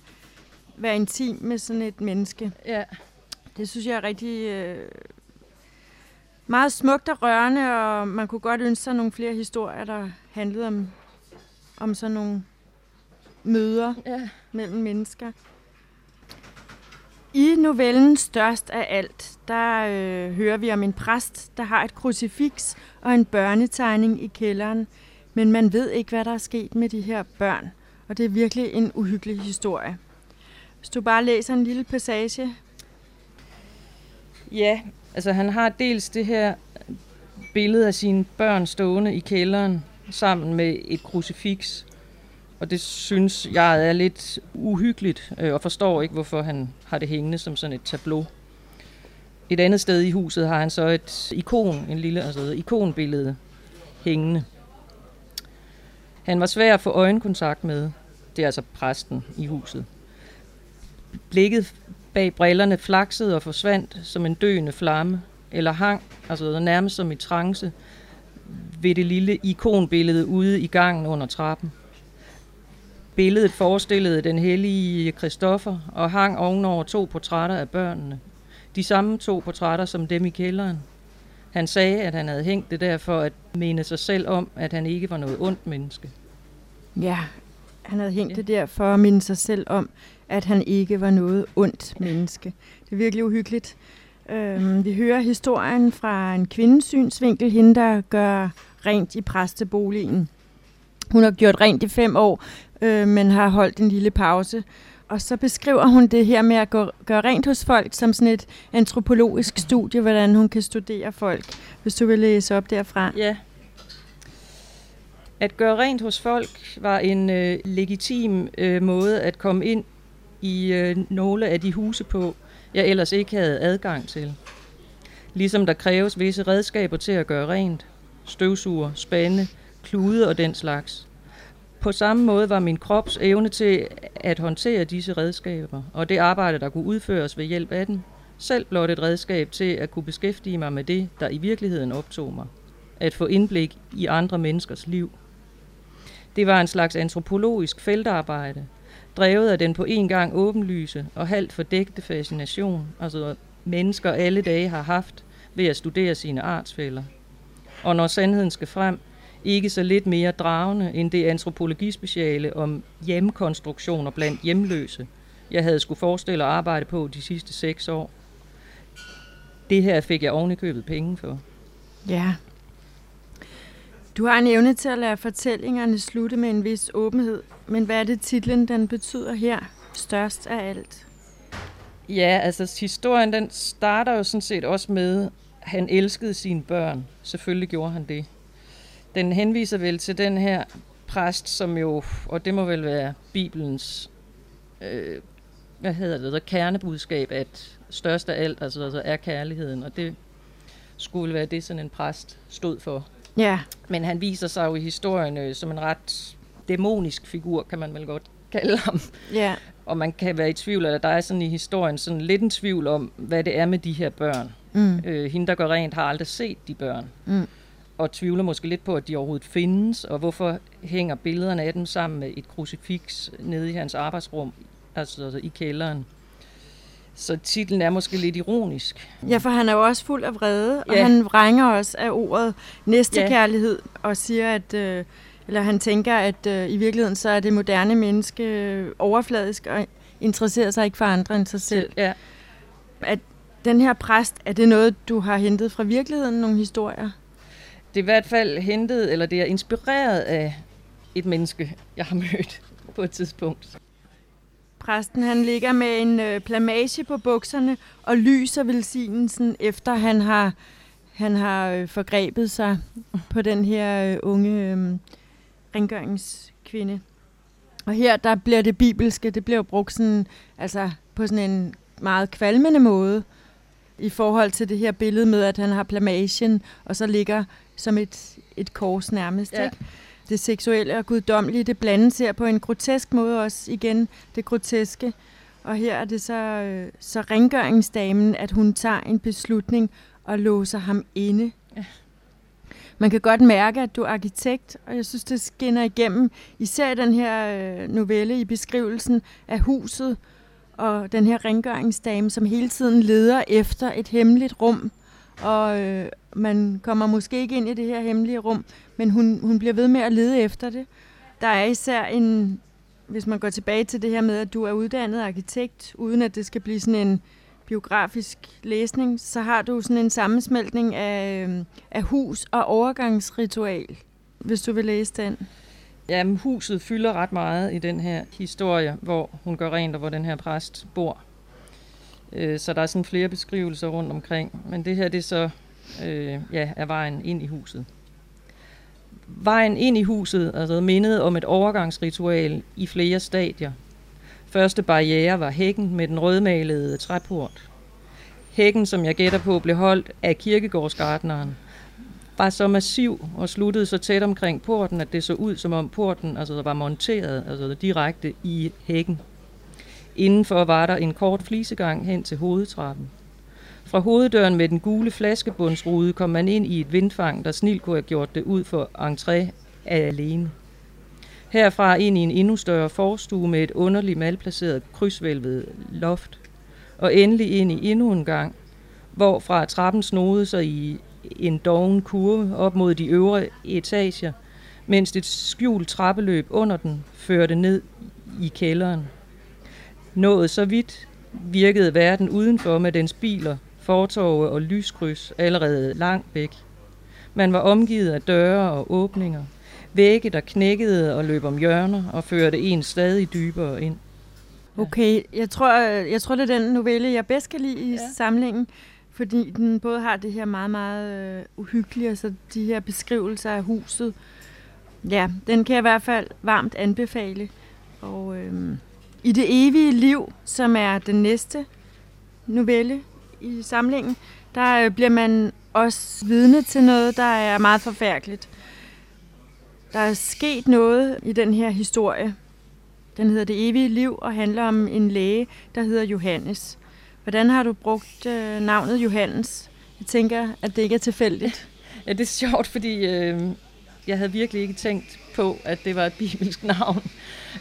være intim med sådan et menneske? Ja. Det synes jeg er rigtig øh, meget smukt og rørende, og man kunne godt ønske sig nogle flere historier, der handlede om, om sådan nogle møder ja. mellem mennesker. I novellen Størst af alt, der øh, hører vi om en præst, der har et krucifiks og en børnetegning i kælderen, men man ved ikke, hvad der er sket med de her børn, og det er virkelig en uhyggelig historie. Hvis du bare læser en lille passage Ja, altså han har dels det her billede af sine børn stående i kælderen sammen med et krucifiks. Og det synes jeg er lidt uhyggeligt, øh, og forstår ikke, hvorfor han har det hængende som sådan et tableau. Et andet sted i huset har han så et ikon, en lille altså et ikonbillede hængende. Han var svær at få øjenkontakt med. Det er altså præsten i huset. Blikket bag brillerne flaksede og forsvandt som en døende flamme, eller hang, altså nærmest som i trance, ved det lille ikonbillede ude i gangen under trappen. Billedet forestillede den hellige Kristoffer og hang ovenover to portrætter af børnene. De samme to portrætter som dem i kælderen. Han sagde, at han havde hængt det der for at mene sig selv om, at han ikke var noget ondt menneske. Ja, han havde hængt det der for at minde sig selv om, at han ikke var noget ondt menneske. Det er virkelig uhyggeligt. Øhm, vi hører historien fra en kvindesynsvinkel, hende der gør rent i præsteboligen. Hun har gjort rent i fem år, øh, men har holdt en lille pause. Og så beskriver hun det her med at gå, gøre rent hos folk som sådan et antropologisk studie, hvordan hun kan studere folk. Hvis du vil læse op derfra. Ja. At gøre rent hos folk var en øh, legitim øh, måde at komme ind i øh, nogle af de huse på, jeg ellers ikke havde adgang til. Ligesom der kræves visse redskaber til at gøre rent. Støvsuger, spande, klude og den slags. På samme måde var min krops evne til at håndtere disse redskaber, og det arbejde, der kunne udføres ved hjælp af den, selv blot et redskab til at kunne beskæftige mig med det, der i virkeligheden optog mig. At få indblik i andre menneskers liv. Det var en slags antropologisk feltarbejde, drevet af den på en gang åbenlyse og halvt fordækte fascination, altså mennesker alle dage har haft ved at studere sine artsfælder. Og når sandheden skal frem, ikke så lidt mere dragende end det antropologispeciale om hjemkonstruktioner blandt hjemløse, jeg havde skulle forestille at arbejde på de sidste seks år. Det her fik jeg ovenikøbet penge for. Ja. Du har en evne til at lade fortællingerne slutte med en vis åbenhed, men hvad er det titlen, den betyder her? Størst af alt. Ja, altså historien den starter jo sådan set også med, at han elskede sine børn. Selvfølgelig gjorde han det. Den henviser vel til den her præst, som jo, og det må vel være Bibelens, øh, hvad hedder det, der kernebudskab, at størst af alt altså, altså er kærligheden, og det skulle være det, sådan en præst stod for. Ja. Men han viser sig jo i historien øh, som en ret dæmonisk figur, kan man vel godt kalde ham. Ja. Og man kan være i tvivl, eller der er sådan i historien sådan lidt en tvivl om, hvad det er med de her børn. Mm. Øh, hende, der går rent, har aldrig set de børn. Mm. Og tvivler måske lidt på, at de overhovedet findes, og hvorfor hænger billederne af dem sammen med et krucifiks nede i hans arbejdsrum, altså, altså i kælderen. Så titlen er måske lidt ironisk. Ja, for han er jo også fuld af vrede, og Ja. han vrænger også af ordet næstekærlighed, og siger, at, øh, eller han tænker, at øh, i virkeligheden så er det moderne menneske øh, overfladisk og interesserer sig ikke for andre end sig selv. Ja. At den her præst, er det noget, du har hentet fra virkeligheden, nogle historier? Det er i hvert fald hentet, eller det er inspireret af et menneske, jeg har mødt på et tidspunkt. Præsten han ligger med en øh, plamage på bukserne og lyser velsignelsen, efter han har, han har øh, forgrebet sig på den her øh, unge øh, rengøringskvinde. Og her der bliver det bibelske, det bliver brugt sådan, altså på sådan en meget kvalmende måde i forhold til det her billede med, at han har plamagen, og så ligger som et, et kors nærmest. Ja. Ikke? Det seksuelle og guddommelige, det blandes her på en grotesk måde også igen, det groteske. Og her er det så, øh, så rengøringsdamen, at hun tager en beslutning og låser ham inde. Ja. Man kan godt mærke, at du er arkitekt, og jeg synes, det skinner igennem, især i den her øh, novelle i beskrivelsen af huset, og den her rengøringsdame, som hele tiden leder efter et hemmeligt rum. Og øh, man kommer måske ikke ind i det her hemmelige rum, men hun, hun bliver ved med at lede efter det. Der er især en, hvis man går tilbage til det her med, at du er uddannet arkitekt, uden at det skal blive sådan en biografisk læsning, så har du sådan en sammensmeltning af, øh, af hus og overgangsritual, hvis du vil læse den. Jamen, huset fylder ret meget i den her historie, hvor hun gør rent, og hvor den her præst bor. Øh, Så der er sådan flere beskrivelser rundt omkring. Men det her, det er så øh, ja, er vejen ind i huset. Vejen ind i huset er altså mindet om et overgangsritual i flere stadier. Første barriere var hækken med den rødmalede træport. Hækken, som jeg gætter på, blev holdt af kirkegårdsgardneren, var så massiv og sluttede så tæt omkring porten, at det så ud som om porten altså, var monteret altså, direkte i hækken. Indenfor var der en kort flisegang hen til hovedtrappen. Fra hoveddøren med den gule flaskebundsrude kom man ind i et vindfang, der snilt kunne have gjort det ud for entré alene. Herfra ind i en endnu større forstue med et underligt malplaceret krydsvælvet loft. Og endelig ind i endnu en gang, hvorfra trappen snodede sig i en doven kurve op mod de øvre etager, mens et skjult trappeløb under den førte ned i kælderen. Nået så vidt virkede verden udenfor med dens biler, fortorve og lyskryds allerede langt væk. Man var omgivet af døre og åbninger, vægge, der knækkede og løb om hjørner og førte en stadig dybere ind. Okay, jeg tror, jeg tror, det er den novelle, jeg bedst kan lide i ja. samlingen, fordi den både har det her meget, meget øh, uhyggelige, og så de her beskrivelser af huset. Ja, den kan jeg i hvert fald varmt anbefale. Og øhm, i det evige liv, som er den næste novelle i samlingen, der øh, bliver man også vidne til noget, der er meget forfærdeligt. Der er sket noget i den her historie. Den hedder Det evige liv og handler om en læge, der hedder Johannes. Hvordan har du brugt øh, navnet Johannes? Jeg tænker, at det ikke er tilfældigt. Ja, det er sjovt, fordi øh, jeg havde virkelig ikke tænkt på, at det var et bibelsk navn.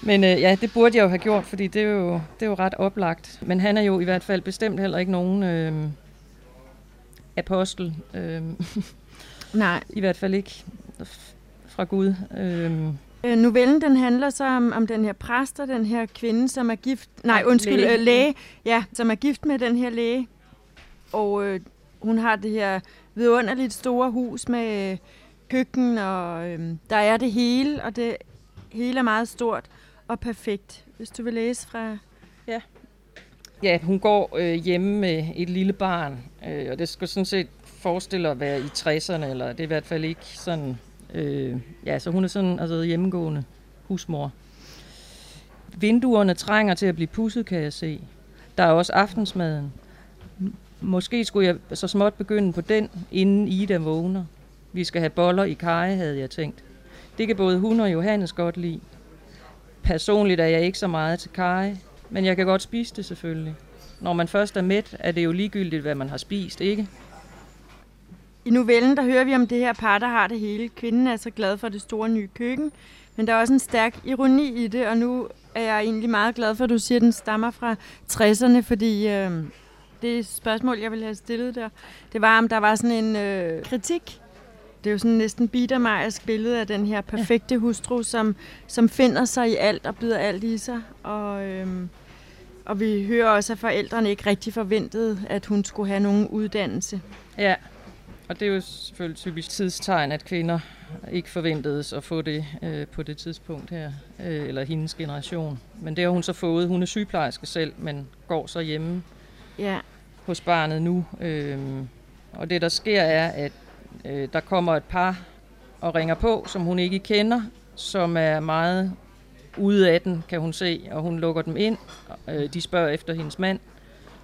Men øh, ja, det burde jeg jo have gjort, fordi det er, jo, det er jo ret oplagt. Men han er jo i hvert fald bestemt heller ikke nogen øh, apostel. Øh, Nej. I hvert fald ikke fra Gud. Øh, Øh, novellen den handler så om, om den her præst og den her kvinde, som er gift... Nej, undskyld, læge. Øh, læge. Ja, som er gift med den her læge. Og øh, hun har det her vidunderligt store hus med køkken, og øhm, der er det hele, og det hele er meget stort og perfekt. Hvis du vil læse fra... Ja. Ja, hun går øh, hjemme med et lille barn, øh, og det skal sådan set forestille at være i 60'erne, eller det er i hvert fald ikke sådan Øh, ja, så hun er sådan altså hjemmegående husmor. Vinduerne trænger til at blive pusset, kan jeg se. Der er også aftensmaden. Måske skulle jeg så småt begynde på den, inden Ida vågner. Vi skal have boller i kaj, havde jeg tænkt. Det kan både hun og Johannes godt lide. Personligt er jeg ikke så meget til kaj, men jeg kan godt spise det selvfølgelig. Når man først er mæt, er det jo ligegyldigt, hvad man har spist, ikke? I novellen, der hører vi om det her par, der har det hele. Kvinden er så glad for det store nye køkken, men der er også en stærk ironi i det, og nu er jeg egentlig meget glad for, at du siger, at den stammer fra 60'erne, fordi øh, det spørgsmål, jeg ville have stillet der, det var, om der var sådan en øh, kritik. Det er jo sådan næsten biedermejers billede af den her perfekte hustru, som, som finder sig i alt og byder alt i sig. Og, øh, og vi hører også, at forældrene ikke rigtig forventede, at hun skulle have nogen uddannelse. Ja, og det er jo selvfølgelig typisk tidstegn, at kvinder ikke forventedes at få det øh, på det tidspunkt her, øh, eller hendes generation. Men det har hun så fået. Hun er sygeplejerske selv, men går så hjemme ja. hos barnet nu. Øh, og det, der sker, er, at øh, der kommer et par og ringer på, som hun ikke kender, som er meget ude af den, kan hun se, og hun lukker dem ind. Øh, de spørger efter hendes mand,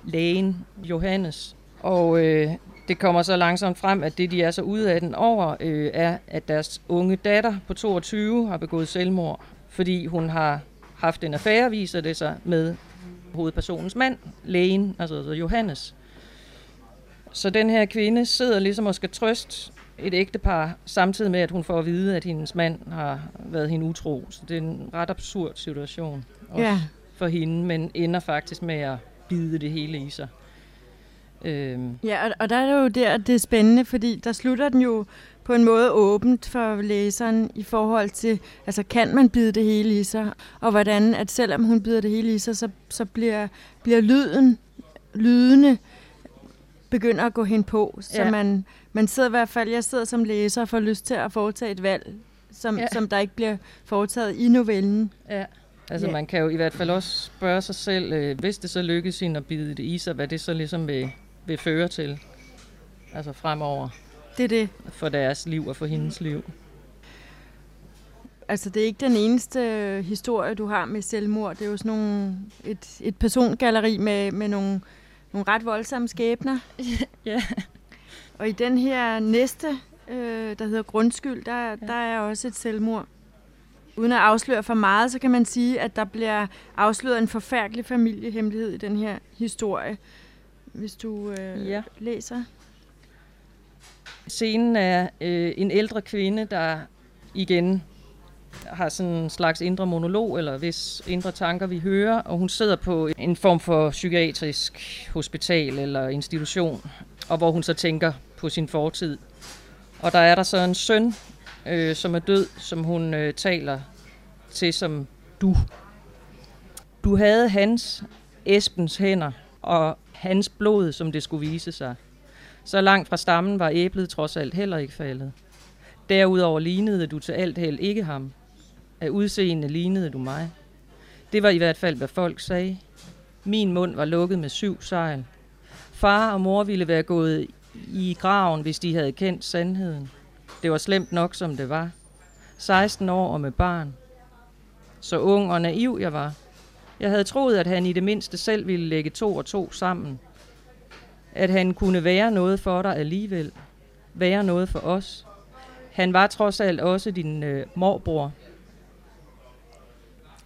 lægen Johannes. Og øh, det kommer så langsomt frem, at det, de er så ude af den over, øh, er, at deres unge datter på 22 har begået selvmord, fordi hun har haft en affære, viser det sig, med hovedpersonens mand, lægen, altså, altså Johannes. Så den her kvinde sidder ligesom og skal trøste et ægtepar, samtidig med, at hun får at vide, at hendes mand har været hende utro. Så det er en ret absurd situation også ja. for hende, men ender faktisk med at bide det hele i sig. Øhm. Ja, og, og der er det jo der, det er spændende, fordi der slutter den jo på en måde åbent for læseren i forhold til, altså kan man bide det hele i sig, og hvordan, at selvom hun bider det hele i sig, så, så bliver, bliver lyden, lydene begynder at gå hen på, så ja. man, man sidder i hvert fald, jeg sidder som læser og får lyst til at foretage et valg, som, ja. som der ikke bliver foretaget i novellen. Ja. Altså ja. man kan jo i hvert fald også spørge sig selv, øh, hvis det så lykkes hende at bide det i sig, hvad det så ligesom vil vil føre til. Altså fremover. Det er det. For deres liv og for hendes liv. Altså, det er ikke den eneste øh, historie, du har med selvmord. Det er jo sådan nogle, et, et persongalleri med, med nogle, nogle ret voldsomme skæbner. ja. Og i den her næste øh, der hedder Grundskyld, der, ja. der er også et selvmord. Uden at afsløre for meget, så kan man sige, at der bliver afsløret en forfærdelig familiehemmelighed i den her historie, hvis du øh, ja. læser. Scenen er øh, en ældre kvinde, der igen har sådan en slags indre monolog, eller hvis indre tanker vi hører, og hun sidder på en form for psykiatrisk hospital eller institution, og hvor hun så tænker på sin fortid. Og der er der så en søn, øh, som er død, som hun øh, taler til som du. Du havde hans, Esbens hænder, og hans blod, som det skulle vise sig. Så langt fra stammen var æblet trods alt heller ikke faldet. Derudover lignede du til alt held ikke ham. Af udseende lignede du mig. Det var i hvert fald, hvad folk sagde. Min mund var lukket med syv sejl. Far og mor ville være gået i graven, hvis de havde kendt sandheden. Det var slemt nok, som det var. 16 år og med barn. Så ung og naiv jeg var. Jeg havde troet, at han i det mindste selv ville lægge to og to sammen. At han kunne være noget for dig alligevel. Være noget for os. Han var trods alt også din øh, morbror.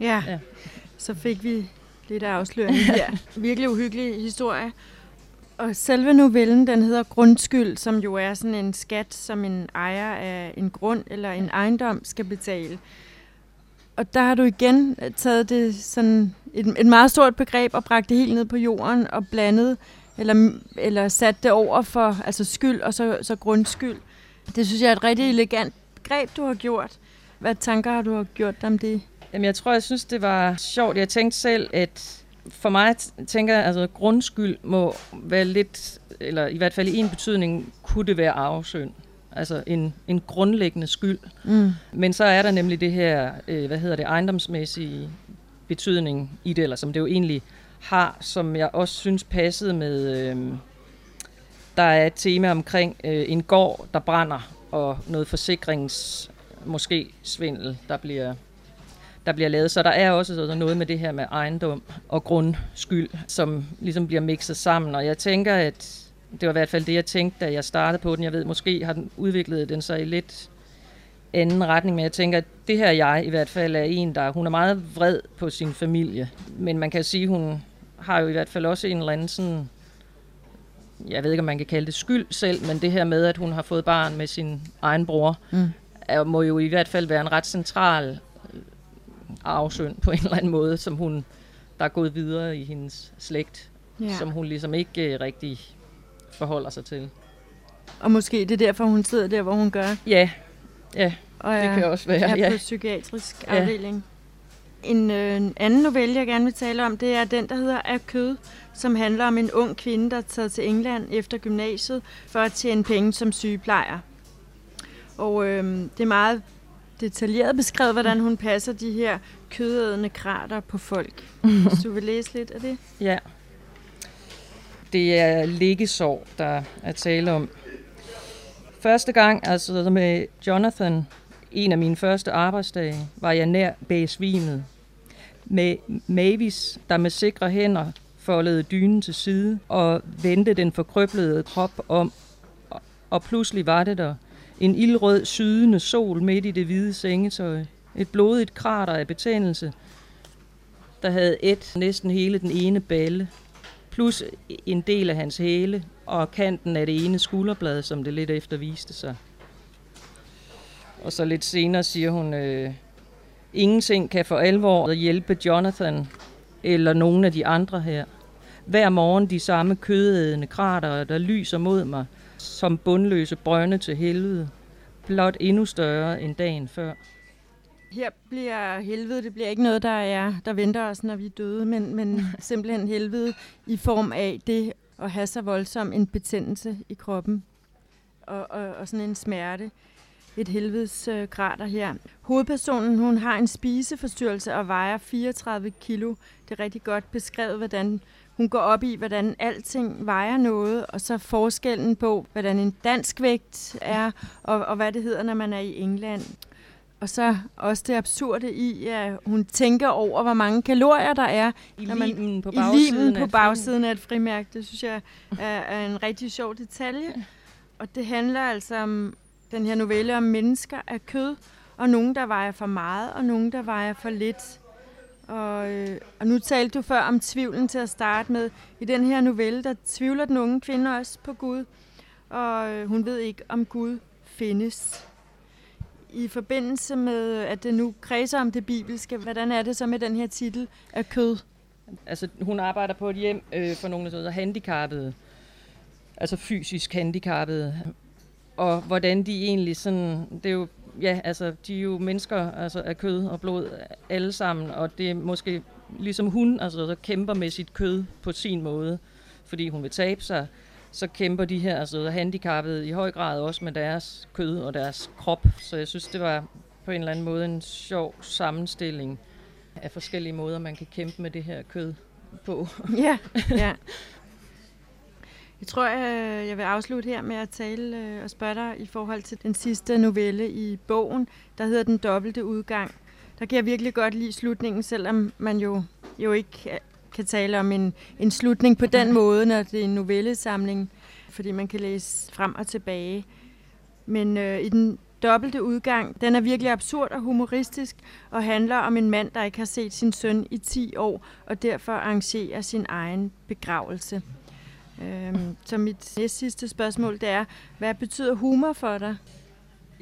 Ja. ja, så fik vi lidt afsløring her. Virkelig uhyggelig historie. Og selve novellen, den hedder Grundskyld, som jo er sådan en skat, som en ejer af en grund eller en ejendom skal betale. Og der har du igen taget det sådan et, et meget stort begreb og bragt det helt ned på jorden og blandet eller, eller sat det over for altså skyld og så, så grundskyld. Det synes jeg er et rigtig elegant greb, du har gjort. Hvad tanker har du gjort om det? Jamen, jeg tror, jeg synes, det var sjovt. Jeg tænkte selv, at for mig tænker jeg, altså, grundskyld må være lidt, eller i hvert fald i en betydning, kunne det være arvesynd. Altså en, en grundlæggende skyld. Mm. Men så er der nemlig det her, øh, hvad hedder det, ejendomsmæssige betydning i det, eller som det jo egentlig har, som jeg også synes passede med, øh, der er et tema omkring øh, en gård, der brænder, og noget forsikrings, måske svindel, der bliver der bliver lavet. Så der er også noget med det her med ejendom og grundskyld, som ligesom bliver mixet sammen. Og jeg tænker, at det var i hvert fald det, jeg tænkte, da jeg startede på den. Jeg ved, måske har den udviklet den sig i lidt anden retning, men jeg tænker, at det her jeg i hvert fald er en, der hun er meget vred på sin familie. Men man kan sige, at hun har jo i hvert fald også en eller anden sådan, jeg ved ikke, om man kan kalde det skyld selv, men det her med, at hun har fået barn med sin egen bror, mm. er, må jo i hvert fald være en ret central arvesynd på en eller anden måde, som hun, der er gået videre i hendes slægt, ja. som hun ligesom ikke uh, rigtig forholder sig til. Og måske det er derfor, hun sidder der, hvor hun gør? Ja, ja og det kan også være. Er ja. på psykiatrisk ja. afdeling. En øh, anden novelle, jeg gerne vil tale om, det er den, der hedder Af kød, som handler om en ung kvinde, der er taget til England efter gymnasiet for at tjene penge som sygeplejer. Og øh, det er meget detaljeret beskrevet, hvordan hun passer de her kødædende krater på folk. Hvis du vil læse lidt af det. Ja. Det er liggesår, der er tale om. Første gang, altså med Jonathan, en af mine første arbejdsdage, var jeg nær besvimet. Med Mavis, der med sikre hænder foldede dynen til side og vendte den forkrøblede krop om. Og pludselig var det der. En ildrød, sydende sol midt i det hvide sengetøj. Et blodigt krater af betændelse, der havde et næsten hele den ene balle, plus en del af hans hæle og kanten af det ene skulderblad, som det lidt efter viste sig. Og så lidt senere siger hun, øh, ingenting kan for alvor hjælpe Jonathan eller nogen af de andre her. Hver morgen de samme kødædende krater, der lyser mod mig, som bundløse brønde til helvede, blot endnu større end dagen før. Her bliver helvede, det bliver ikke noget, der er der venter os, når vi er døde, men, men simpelthen helvede i form af det at have så voldsom en betændelse i kroppen og, og, og sådan en smerte. Et helvedes øh, grader her. Hovedpersonen hun har en spiseforstyrrelse og vejer 34 kilo. Det er rigtig godt beskrevet, hvordan hun går op i, hvordan alting vejer noget, og så forskellen på, hvordan en dansk vægt er, og, og hvad det hedder, når man er i England. Og så også det absurde i, at hun tænker over, hvor mange kalorier der er i limen på bagsiden, i limen på bagsiden af et frimærke. Det synes jeg er, er en rigtig sjov detalje. Og det handler altså om den her novelle om mennesker af kød, og nogen, der vejer for meget, og nogen, der vejer for lidt. Og, øh, og nu talte du før om tvivlen til at starte med. I den her novelle, der tvivler den unge kvinde også på Gud, og øh, hun ved ikke, om Gud findes. I forbindelse med, at det nu kredser om det bibelske, hvordan er det så med den her titel af kød? Altså, hun arbejder på et hjem øh, for nogle, der hedder handicappede, altså fysisk handicappede, og hvordan de egentlig sådan, det er jo, ja, altså, de er jo mennesker altså, af kød og blod alle sammen, og det er måske ligesom hun, altså, der kæmper med sit kød på sin måde, fordi hun vil tabe sig, så kæmper de her altså, handicappede i høj grad også med deres kød og deres krop. Så jeg synes, det var på en eller anden måde en sjov sammenstilling af forskellige måder, man kan kæmpe med det her kød på. Ja, ja. Jeg tror, jeg vil afslutte her med at tale øh, og spørge dig i forhold til den sidste novelle i bogen, der hedder Den dobbelte udgang. Der kan jeg virkelig godt lide slutningen, selvom man jo, jo ikke kan tale om en, en slutning på den måde, når det er en novellesamling, fordi man kan læse frem og tilbage. Men øh, i den dobbelte udgang, den er virkelig absurd og humoristisk, og handler om en mand, der ikke har set sin søn i 10 år, og derfor arrangerer sin egen begravelse. Øhm, så mit næste sidste spørgsmål, det er, hvad betyder humor for dig?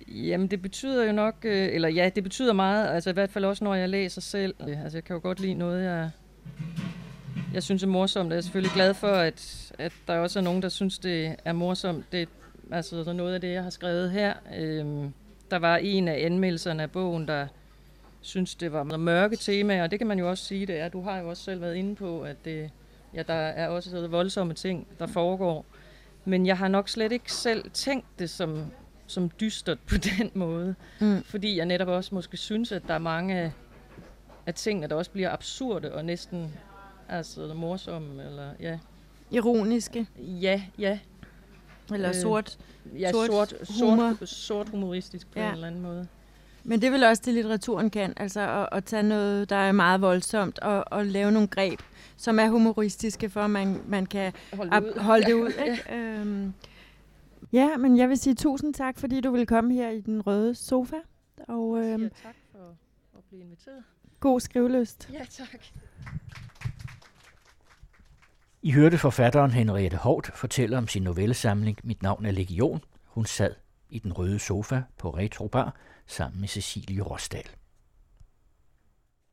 Jamen, det betyder jo nok, øh, eller ja, det betyder meget, altså i hvert fald også, når jeg læser selv. Øh, altså, jeg kan jo godt lide noget, jeg, jeg synes er morsomt. Jeg er selvfølgelig glad for, at, at der også er nogen, der synes, det er morsomt. Det, altså, så noget af det, jeg har skrevet her. Øhm, der var en af anmeldelserne af bogen, der synes, det var mørke tema, og det kan man jo også sige, det er. Du har jo også selv været inde på, at det, ja, der er også så voldsomme ting, der foregår. Men jeg har nok slet ikke selv tænkt det som, som dystert på den måde. Mm. Fordi jeg netop også måske synes, at der er mange af tingene, der også bliver absurde og næsten altså morsomme. Eller, ja. Ironiske? Ja, ja. Eller sort, øh, ja, sort, sort, humor. sort, sort humoristisk på ja. en eller anden måde. Men det er vel også det, litteraturen kan, altså at, at tage noget, der er meget voldsomt, og, og lave nogle greb, som er humoristiske, for at man, man kan holde det ud. Holde det ud ikke? ja. Øhm, ja, men jeg vil sige tusind tak, fordi du vil komme her i den røde sofa. Og, øhm, tak for at blive inviteret. God skrivelyst. Ja, tak. I hørte forfatteren Henriette Hort fortælle om sin novellesamling Mit navn er Legion. Hun sad i den røde sofa på Retro Bar sammen med Cecilie Rosdal.